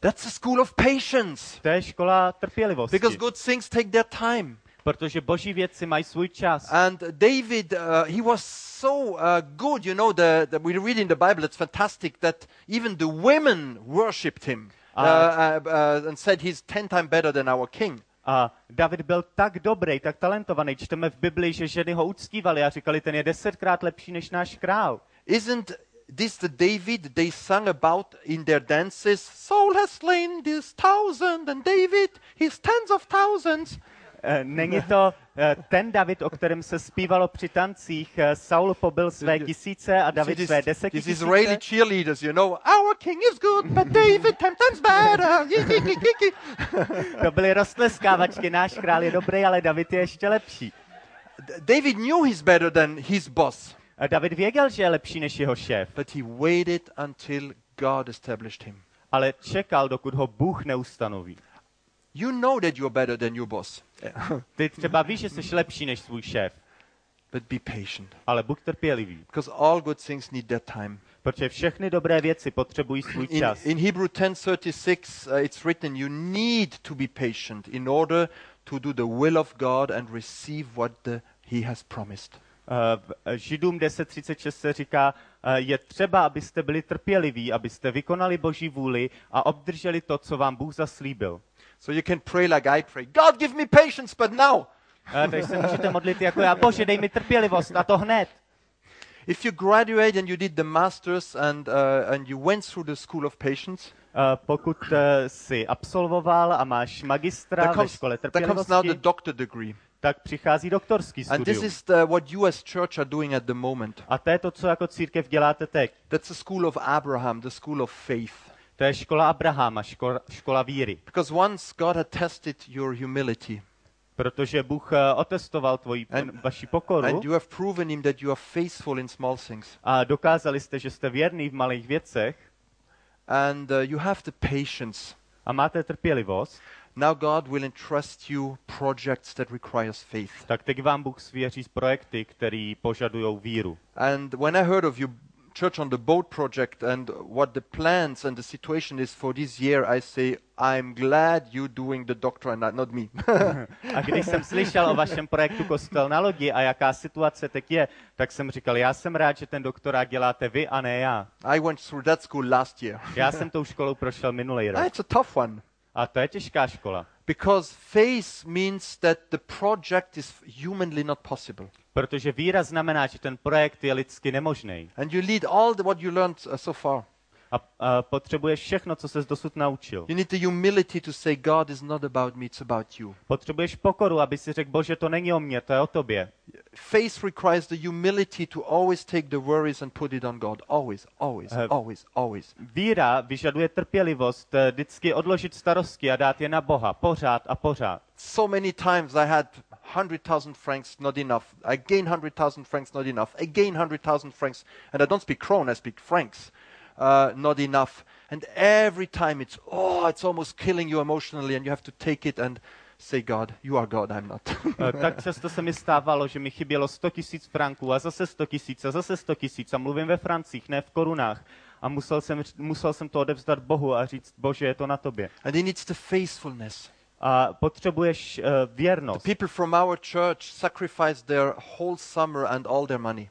A: That's a school of patience.
B: To je škola trpělivosti,
A: Because good things take their time.
B: protože boží věci mají svůj čas.
A: And David, uh, he was so uh, good. You know, the, the, we read in the Bible, it's fantastic that even the women worshipped him uh, uh, uh, and said he's ten times better than our king.
B: A David byl tak dobrý, tak talentovaný. Čteme v Biblii, že ženy ho uctívali a říkali, ten je desetkrát lepší než náš král.
A: Isn't this the David they sung about in their dances? Saul has slain this thousand, and David his tens of thousands.
B: Eh, Není to eh, ten David, o kterém se zpívalo při tancích. Eh, Saul pobyl své tisíce a David své
A: this,
B: deset
A: these Israeli cheerleaders, you know, our king is good, but David ten times better. [LAUGHS] [LAUGHS]
B: To byly roztleskávačky. Náš král je dobrý, ale David je ještě lepší.
A: David knew he's better than his boss,
B: David věděl, že je lepší než jeho šéf,
A: but he waited until God established him.
B: ale čekal, dokud ho Bůh neustanoví.
A: You know that you're better than your boss,
B: Ty třeba víš, že jsi lepší než svůj šéf,
A: but be patient.
B: ale buď trpělivý,
A: Because all good things need their time.
B: protože všechny dobré věci potřebují svůj
A: In,
B: čas.
A: in Hebrew 10:36, uh, it's written, "You need to be patient in order to do the will of God and receive what the, He has promised."
B: Eh, v eh, Židům 10.36 se říká, eh, je třeba, abyste byli trpěliví, abyste vykonali Boží vůli a obdrželi to, co vám Bůh zaslíbil.
A: So you can pray like I pray. God, give me patience, but now.
B: Takže se můžete modlit jako já, Bože, dej mi trpělivost a to hned.
A: If you graduate and you did the masters and uh, and you went through the school of patience,
B: Eh, Pokud eh, jsi absolvoval a máš magistra
A: there
B: ve
A: comes,
B: škole
A: there comes now the
B: trpělivosti,
A: doctor degree,
B: tak přichází doktorský
A: and this
B: studium.
A: is the, what you as church are doing at the moment.
B: A to je to, co jako církev děláte teď.
A: That's the school of Abraham, the school of faith.
B: To je škola Abrahama, škola, škola víry.
A: Because once God had tested your humility,
B: Protože Bůh eh, otestoval tvoji,
A: And-
B: vaši pokoru
A: and you have proven Him that you are faithful in small things,
B: a dokázali jste, že jste věrný v malých věcech
A: and uh, you have the patience,
B: a máte trpělivost,
A: now God will entrust you projects that requires faith.
B: tak teď vám Bůh svěří z projekty, které požadují víru.
A: And when I heard of your church on the boat project and what the plans and the situation is for this year, I say, I'm glad you're doing the doctor and not, me. [LAUGHS]
B: A když jsem slyšel o vašem projektu Kostel na lodi a jaká situace teď je, tak jsem říkal, já jsem rád, že ten doktorát děláte vy a ne já.
A: I went through that school last year.
B: Já jsem tou školou prošel minulý
A: Ah,
B: rok.
A: it's a tough one
B: A to je těžká škola,
A: because faith means that the project is humanly not possible.
B: protože víra znamená, že ten projekt je lidsky nemožný.
A: And you lead all the, what you learned uh, so far.
B: A, a potřebuješ všechno, co ses dosud naučil.
A: You need the humility to say, God is not about me, it's about you.
B: Potřebuješ pokoru, aby si řekl, bože, to není o mně, to je o tobě.
A: Faith requires the humility to always take the worries and put it on God. Always, always,
B: Uh,
A: always, always.
B: Víra vyžaduje trpělivost, eh, vždycky odložit starosti a dát je na Boha, pořád a pořád.
A: So many times I had 100,000 francs, not enough. I gain 100,000 francs, not enough. I gain 100,000 francs, and I don't speak krone, I speak francs, uh, not enough. And every time it's, oh, it's almost killing you emotionally, and you have to take it and say, God, you are God, I'm not. [LAUGHS]
B: Eh, Tak často se mi stávalo, že mi chybělo 100 tisíc franků a zase 100 tisíc a zase 100 tisíc a mluvím ve francích, ne v korunách. A musel jsem, musel jsem to odevzdat Bohu a říct, bože, je to na tobě.
A: and he needs the faithfulness.
B: A potřebuješ uh, věrnost.
A: People from our church sacrificed their whole summer and all their money.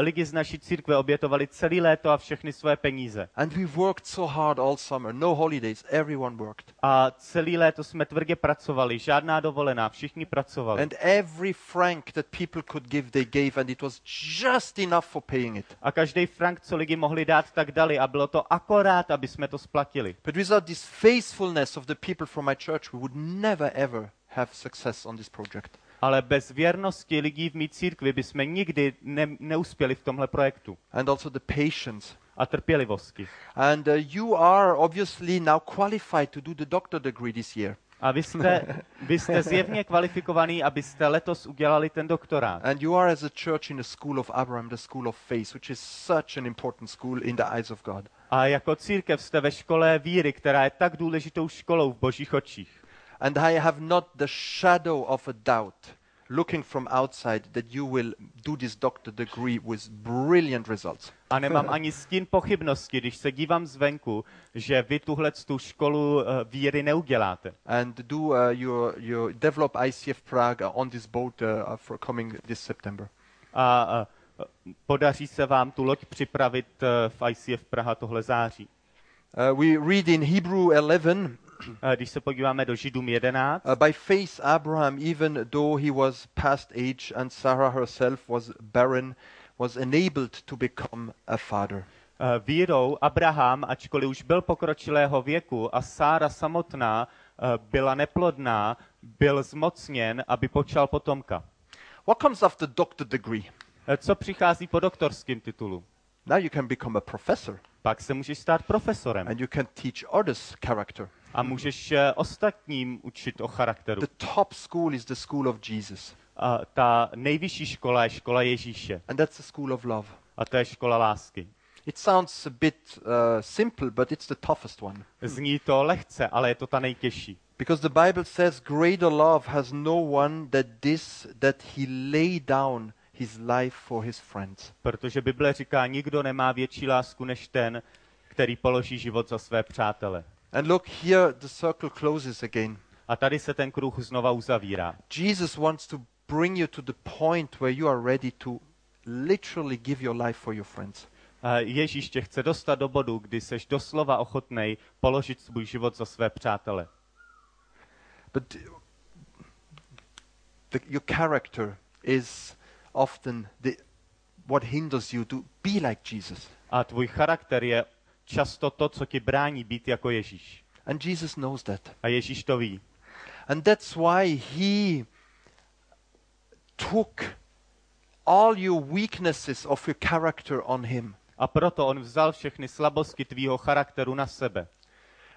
B: Lidi z naší církve obětovali celý léto a všechny své peníze.
A: And we worked so hard all summer. No holidays. Everyone worked.
B: A celý léto jsme tvrdě pracovali, žádná dovolená, všichni pracovali.
A: And every franc that people could give, they gave, and it was just enough for paying it.
B: A každý frank, co lidi mohli dát, tak dali a bylo to akorát, aby jsme to splatili.
A: But without this faithfulness of the people from my church, we would never ever have success on this project.
B: Ale bez věrnosti lidí v mý církvi bychom nikdy ne, neuspěli v tomhle projektu.
A: And also the patience.
B: A trpělivosti.
A: And uh, you are obviously now qualified to do the doctor degree this year.
B: A vy jste, [LAUGHS] vy jste zjevně kvalifikovaný, abyste letos udělali ten doktorát.
A: And you are as a church in the school of Abraham, the school of faith, which is such an important school in the eyes of God.
B: A jako církev jste ve škole víry, která je tak důležitou školou v božích očích.
A: And I have not the shadow of a doubt, looking from outside, that you will do this doctor degree with brilliant results.
B: A nemám ani stín pochybnosti, když se dívám zvenku, že vy tuhle tu školu uh, víry neuděláte.
A: And do uh, your, your develop ICF Prague on this boat uh, for coming this September.
B: A uh, podaří se vám tu loď připravit uh, v ICF Praha tohle září.
A: Uh, we read in Hebrew 11
B: Uh, Když se podíváme do Židům 11,
A: Uh, by faith, Abraham, even though he was past age and Sarah herself was barren, was enabled to become a father.
B: uh, vírou Abraham, ačkoliv už byl pokročilého věku a Sára samotná uh, byla neplodná, byl zmocněn, aby počal potomka.
A: What comes after doctor degree?
B: Uh, Co přichází po doktorském titulu?
A: Now you can become a professor
B: Pak se můžeš stát profesorem
A: and you can teach others character.
B: A můžeš uh, ostatním učit o charakteru.
A: The top school is the school of Jesus,
B: A ta nejvyšší škola je škola Ježíše
A: and that's the school of love.
B: a to je škola lásky.
A: It sounds a bit uh, simple, but it's the toughest one.
B: Zní to lehce, ale je to ta nejtěžší.
A: Because the Bible says, Greater love has no one that this, that he lay down his life for his friends.
B: Protože Bible říká, nikdo nemá větší lásku než ten, který položí život za své přátele.
A: And look, here the circle closes again.
B: A tady se ten kruh znova uzavírá.
A: Jesus wants to bring you to the point where you are ready to literally give your life for your friends.
B: Ježíš tě chce dostat do bodu, kdy seš doslova ochotnej položit svůj život za své přátele.
A: But the, your character is often the, what hinders you to be like Jesus.
B: A tvůj charakter je často to, co ti brání být jako Ježíš.
A: And Jesus knows that.
B: A Ježíš to ví.
A: And that's why he took all your weaknesses of your character on him.
B: A proto on vzal všechny slabosti tvýho charakteru na sebe.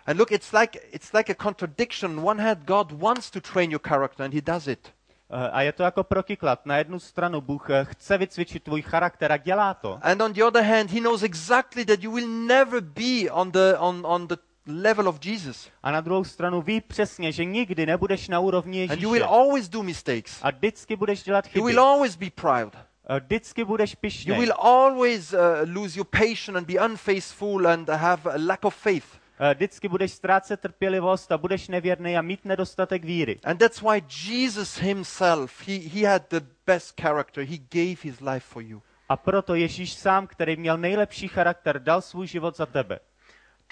A: And look, it's like it's like a contradiction. On one hand, God wants to train your character, and He does it.
B: Eh, A je to jako protiklad. Na jednu stranu Bůh eh, chce vycvičit tvůj charakter a dělá to.
A: And on the other hand, He knows exactly that you will never be on the on, on the level of Jesus,
B: A na druhou stranu ví přesně, že nikdy nebudeš na úrovni
A: and you will
B: Ježíše.
A: always do mistakes.
B: A vždycky budeš dělat
A: You
B: chyby.
A: will always be proud.
B: Eh, Vždycky budeš
A: You
B: pišnej.
A: will always uh, lose your patience and be unfaithful and have a lack of faith.
B: Eh, Vždycky budeš ztrácet trpělivost a budeš nevěrný a mít nedostatek víry.
A: And that's why Jesus Himself, He He had the best character. He gave His life for you.
B: A proto Ježíš sám, který měl nejlepší charakter, dal svůj život za tebe.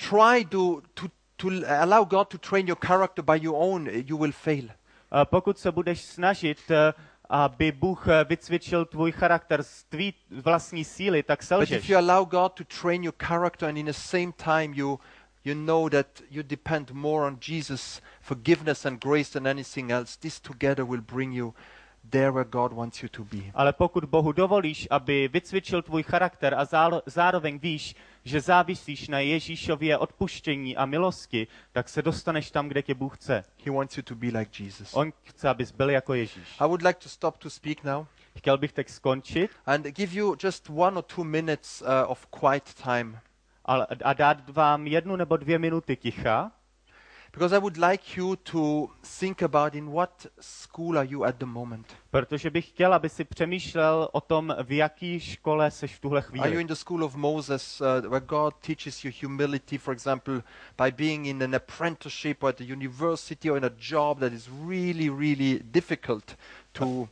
A: try to, to, to allow God to train your character by your own, you will fail.
B: A pokud se budeš snažit, eh, aby Bůh eh, vycvičil tvůj charakter z tvý vlastní síly, tak
A: But if
B: selžeš.
A: you allow God to train your character and in the same time you, you know that you depend more on Jesus' forgiveness and grace than anything else, this together will bring you there where God wants you to be.
B: Ale pokud Bohu dovolíš, aby vycvičil tvůj charakter a zálo- zároveň víš, že závisíš na Ježíšově odpuštění a milosti, tak se dostaneš tam, kde tě Bůh chce.
A: He wants you to be like Jesus.
B: On chce, abys byl jako Ježíš.
A: I would like to stop to speak now
B: Chtěl bych teď skončit
A: and give you just one or two minutes uh, of quiet time
B: a dát vám jednu nebo dvě minuty ticha,
A: because I would like you to think about in what school are you at the moment.
B: protože bych chtěl, aby si přemýšlel o tom, v jaký škole seš v tuhle
A: Are you
B: chvíli.
A: in the school of Moses, uh, where God teaches you humility, for example, by being in an apprenticeship or at a university or in a job that is really, really difficult to,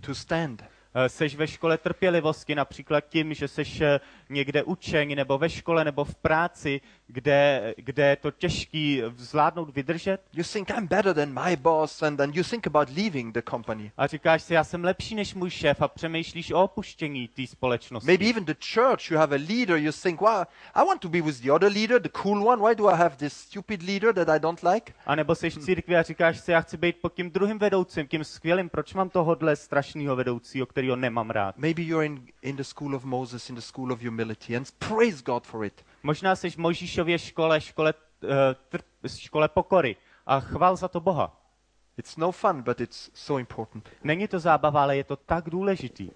A: to stand?
B: Eh, Seš ve škole trpělivosti například tím, že seš eh, někde učeň nebo ve škole nebo v práci, kde, kde je to těžký zvládnout, vydržet
A: You think I'm better than my boss, and then you think about leaving the company.
B: a říkáš si, já jsem lepší než můj šéf a přemýšlíš o opuštění té společnosti.
A: Maybe even the church, you have a leader, you think, wow, I want to be with the other leader, the cool one. Why do I have this stupid leader that I don't like?
B: A nebo jsi v církvi a říkáš si, já chci být pod tím druhým vedoucím, tím skvělým, proč mám tohodle strašného vedoucího, kterýho nemám rád.
A: Maybe you're in, in the school of Moses, in the school of humility, and praise God for it.
B: Možná jsi v Možíšově škole, škole, uh, trp, škole pokory a chval za to Boha.
A: It's no fun, but it's so important.
B: Není to zábava, ale je to tak důležitý.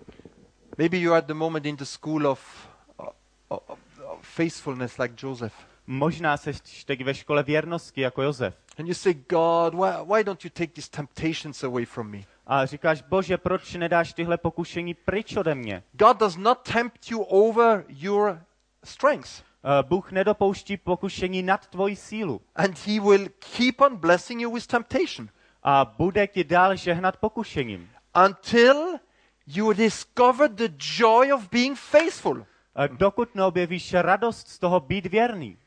A: Maybe you're at the moment in the school of, of, of, of faithfulness, like Joseph.
B: Možná jsi teď ve škole věrnosti jako Josef.
A: And you say, God, why, why don't you take these temptations away from me?
B: A říkáš, bože, proč nedáš tyhle pokušení pryč ode mě?
A: God does not tempt you over your strengths.
B: Eh, Bůh nedopouští pokušení nad tvoji sílu
A: And He will keep on blessing you with temptation
B: a bude ti dál žehnat pokušením.
A: until you discover the joy of being faithful.
B: Eh, Dokud neobjevíš radost z toho být věrný.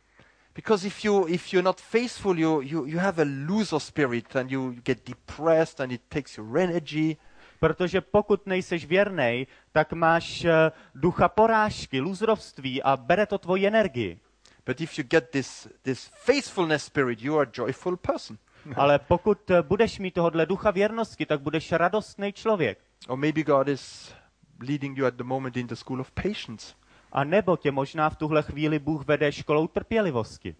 A: Because if you if you're not faithful, you, you, you have a loser spirit and you get depressed and it takes your energy.
B: Protože pokud nejseš věrnej, tak máš eh, ducha porážky, lůzrovství a bere to tvoji energii.
A: But if you get this this faithfulness spirit, you are a joyful person. [LAUGHS]
B: Ale pokud eh, budeš mít tohodle ducha věrnosti, tak budeš radostný člověk.
A: Or maybe God is leading you at the moment in the school of patience.
B: A nebo tě možná v tuhle chvíli Bůh vede školou trpělivosti.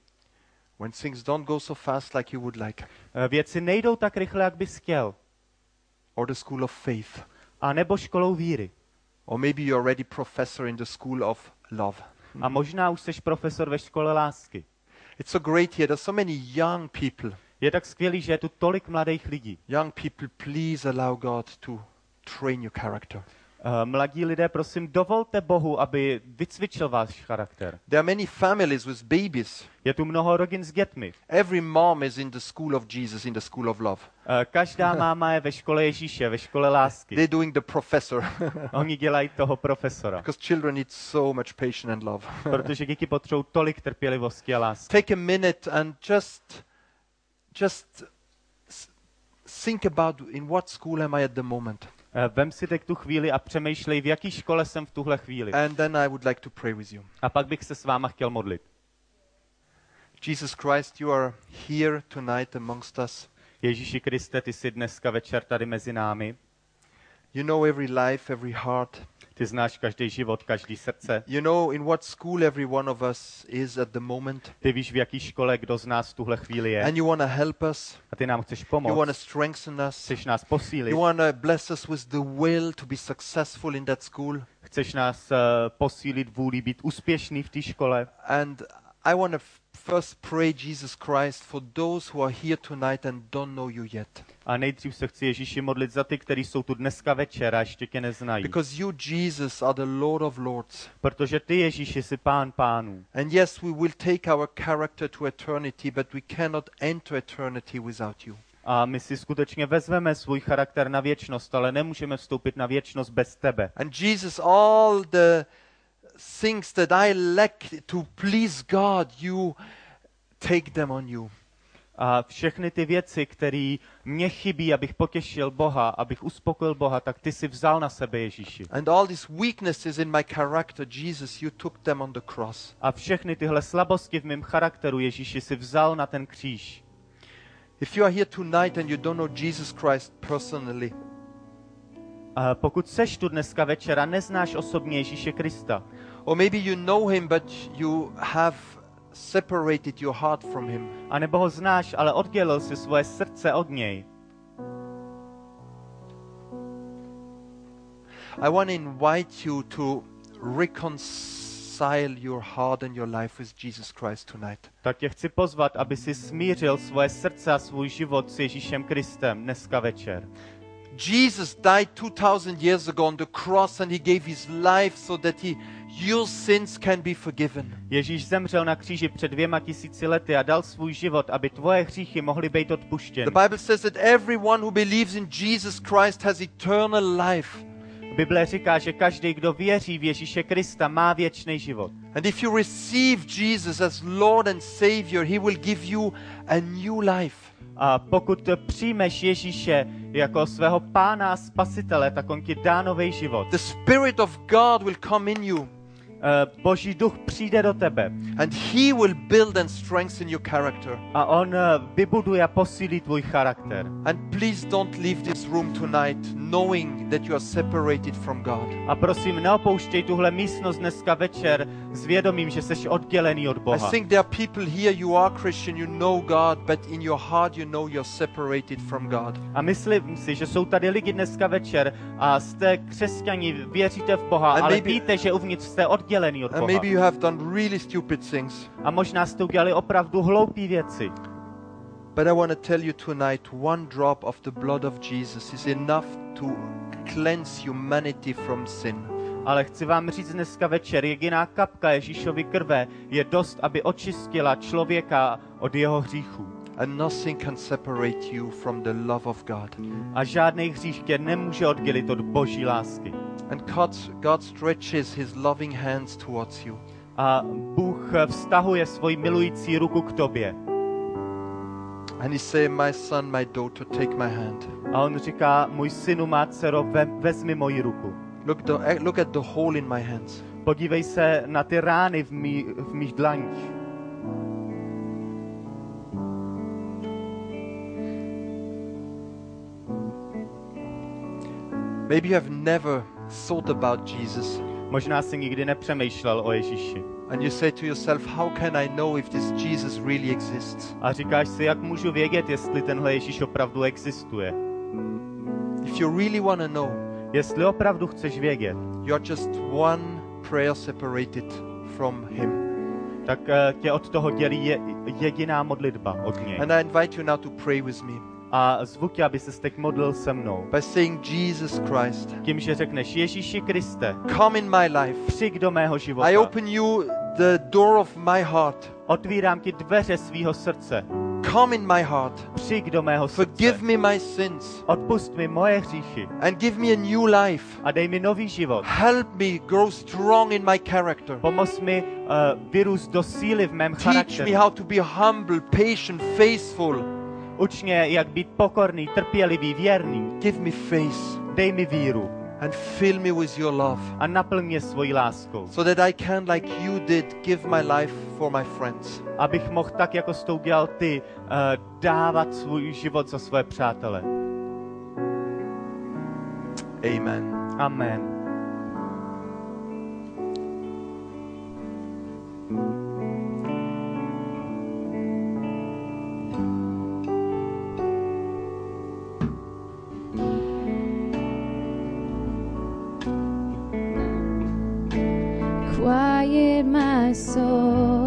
A: When things don't go so fast like you would like.
B: Eh, Věci nejdou tak rychle, jak bys chtěl.
A: Or the school of faith.
B: A nebo školou víry.
A: Or maybe you're already professor in the school of love.
B: A možná už jsi profesor ve škole lásky.
A: It's so great here. There's so many young people.
B: Je tak skvělý, že je tu tolik mladých lidí.
A: Young people, please allow God to train your character.
B: Eh, Mladí lidé, prosím, dovolte Bohu, aby vycvičil váš charakter.
A: There are many families with babies.
B: Je tu mnoho rodin s dětmi.
A: Every mom is in the school of Jesus, in the school of love.
B: Eh, Každá [LAUGHS] máma je ve škole Ježíše, ve škole lásky.
A: They're doing the professor [LAUGHS]
B: Oni dělají toho profesora,
A: because children need so much patience and love. [LAUGHS]
B: protože děti potřebují tolik trpělivosti a lásky.
A: Take a minute and just, just think about in what school am I at the moment,
B: Vem si teď tu chvíli a přemýšlej, v jaký škole jsem v tuhle chvíli.
A: and then I would like to pray with you.
B: A pak bych se s váma chtěl modlit.
A: Jesus Christ, you are here tonight amongst us.
B: Ježíši Kriste, ty jsi dneska večer tady mezi námi.
A: You know every life, every heart.
B: Ty znáš každý život, každý srdce.
A: You know in what school every one of us is at the moment.
B: Ty víš, v jaký škole kdo z nás v tuhle chvíli je.
A: And you want to help us.
B: A ty nám chceš
A: You want to
B: pomoct.
A: strengthen us.
B: Chceš nás posílit.
A: You want to bless us with the will to be successful in that school.
B: Chceš nás uh, posílit vůli být úspěšný v té škole.
A: And I want to first pray, Jesus Christ, for those who are here tonight and don't know you yet.
B: A nejdřív se chci Ježíši modlit za ty, kteří jsou tu dneska večer a ještě tě neznají.
A: Because you, Jesus, are the Lord of Lords.
B: Protože ty, Ježíši, jsi pán pánů.
A: And yes, we will take our character to eternity, but we cannot enter eternity without you.
B: A my si skutečně vezmeme svůj charakter na věčnost, ale nemůžeme vstoupit na věčnost bez tebe.
A: And Jesus, all the things that I lack to please God, you take them on you.
B: A všechny ty věci, které mě chybí, abych potěšil Boha, abych uspokojil Boha, tak ty si vzal na sebe, Ježíši.
A: And all these weaknesses in my character, Jesus, you took them on the cross.
B: A všechny tyhle slabosti v mém charakteru, Ježíši, si vzal na ten kříž.
A: If you are here tonight and you don't know Jesus Christ personally,
B: A pokud seš tu dneska večer a neznáš osobně Ježíše Krista,
A: or maybe you know him but you have separated your heart from him,
B: a nebo ho znáš, ale oddělil si svoje srdce od něj,
A: I want to invite you to reconcile your heart and your life with Jesus Christ tonight.
B: tak tě chci pozvat, aby si smířil svoje srdce a svůj život s Ježíšem Kristem dneska večer.
A: Jesus died 2000 years ago on the cross and he gave his life so that he, your sins can be forgiven.
B: Ježíš zemřel na kříži před dvěma tisíci lety a dal svůj život, aby tvoje hříchy mohly být odpuštěny.
A: The Bible says that everyone who believes in Jesus Christ has eternal life.
B: Bible říká, že každý, kdo věří v Ježíše Krista, má věčný život.
A: And if you receive Jesus as Lord and Savior, He will give you a new life.
B: A pokud přijmeš Ježíše jako svého pána a spasitele, tak on ti dá nový život.
A: The Spirit of God will come in you
B: Boží duch přijde do tebe
A: and He will build and strengthen your character.
B: a on eh, vybuduje a posílí tvůj charakter.
A: And please don't leave this room tonight knowing that you are separated from God.
B: A prosím, neopouštěj tuhle místnost dneska večer s vědomím, že jsi oddělený od
A: I
B: Boha.
A: think there are people here, you are Christian, you know God, but in your heart you know you're separated from God.
B: A myslím si, že jsou tady lidi dneska večer a jste křesťani, věříte v Boha,
A: And
B: ale
A: maybe-
B: víte, že uvnitř jste oddělený od
A: And
B: Boha.
A: maybe you have done really stupid things.
B: A možná jste udělali opravdu hloupé věci.
A: But I want to tell you tonight one drop of the blood of Jesus is enough to cleanse humanity from sin.
B: Ale chci vám říct dneska večer, jediná kapka Ježíšovy krve je dost, aby očistila člověka od jeho hříchů.
A: And nothing can separate you from the love of God.
B: A žádný hřích tě nemůže oddělit od boží lásky.
A: And God, God stretches his loving hands towards you.
B: A Bůh vztahuje svoji milující ruku k tobě.
A: And he say, My son, my daughter, take my hand.
B: A on říká, můj synu, má dcero, ve, vezmi moji ruku.
A: Look, the, eh, look at the hole in my hands.
B: Podívej se na ty rány v, mý, v mých dlaních.
A: Maybe you have never thought about Jesus.
B: Možná si nikdy nepřemýšlel o Ježíši.
A: And you say to yourself, How can I know if this Jesus really exists?
B: A říkáš si, jak můžu vědět, jestli tenhle Ježíš opravdu existuje.
A: If you really want to know,
B: Jestli opravdu chceš vědět,
A: you are just one prayer separated from him.
B: tak eh, tě od toho dělí je, jediná modlitba od něj.
A: And I invite you now to pray with me
B: A zvu tě, aby se teď modlil se mnou.
A: by saying, Jesus Christ,
B: Tím, že řekneš Ježíši Kriste,
A: come in my life.
B: přijď do mého života.
A: I open you the door of my heart.
B: Otvírám ti dveře svého srdce.
A: Come in my heart.
B: Přijď do mého srdce.
A: Forgive me my sins
B: Odpust mi moje hříchy
A: and give me a new life.
B: a dej mi nový život.
A: Help me grow strong in my character.
B: Pomoz mi uh, vyrůst do síly v mém
A: Teach me
B: charakteru.
A: how to be humble, patient, faithful.
B: Uč mě, jak být pokorný, trpělivý, věrný.
A: Give me faith
B: Dej mi víru
A: and fill me with your love
B: a naplň mě svojí láskou.
A: so that I can, like you did, give my life for my friends.
B: Abych mohl tak, jako jsi to udělal ty, uh, dávat svůj život za své přátele.
A: Amen.
B: Amen.
C: My soul.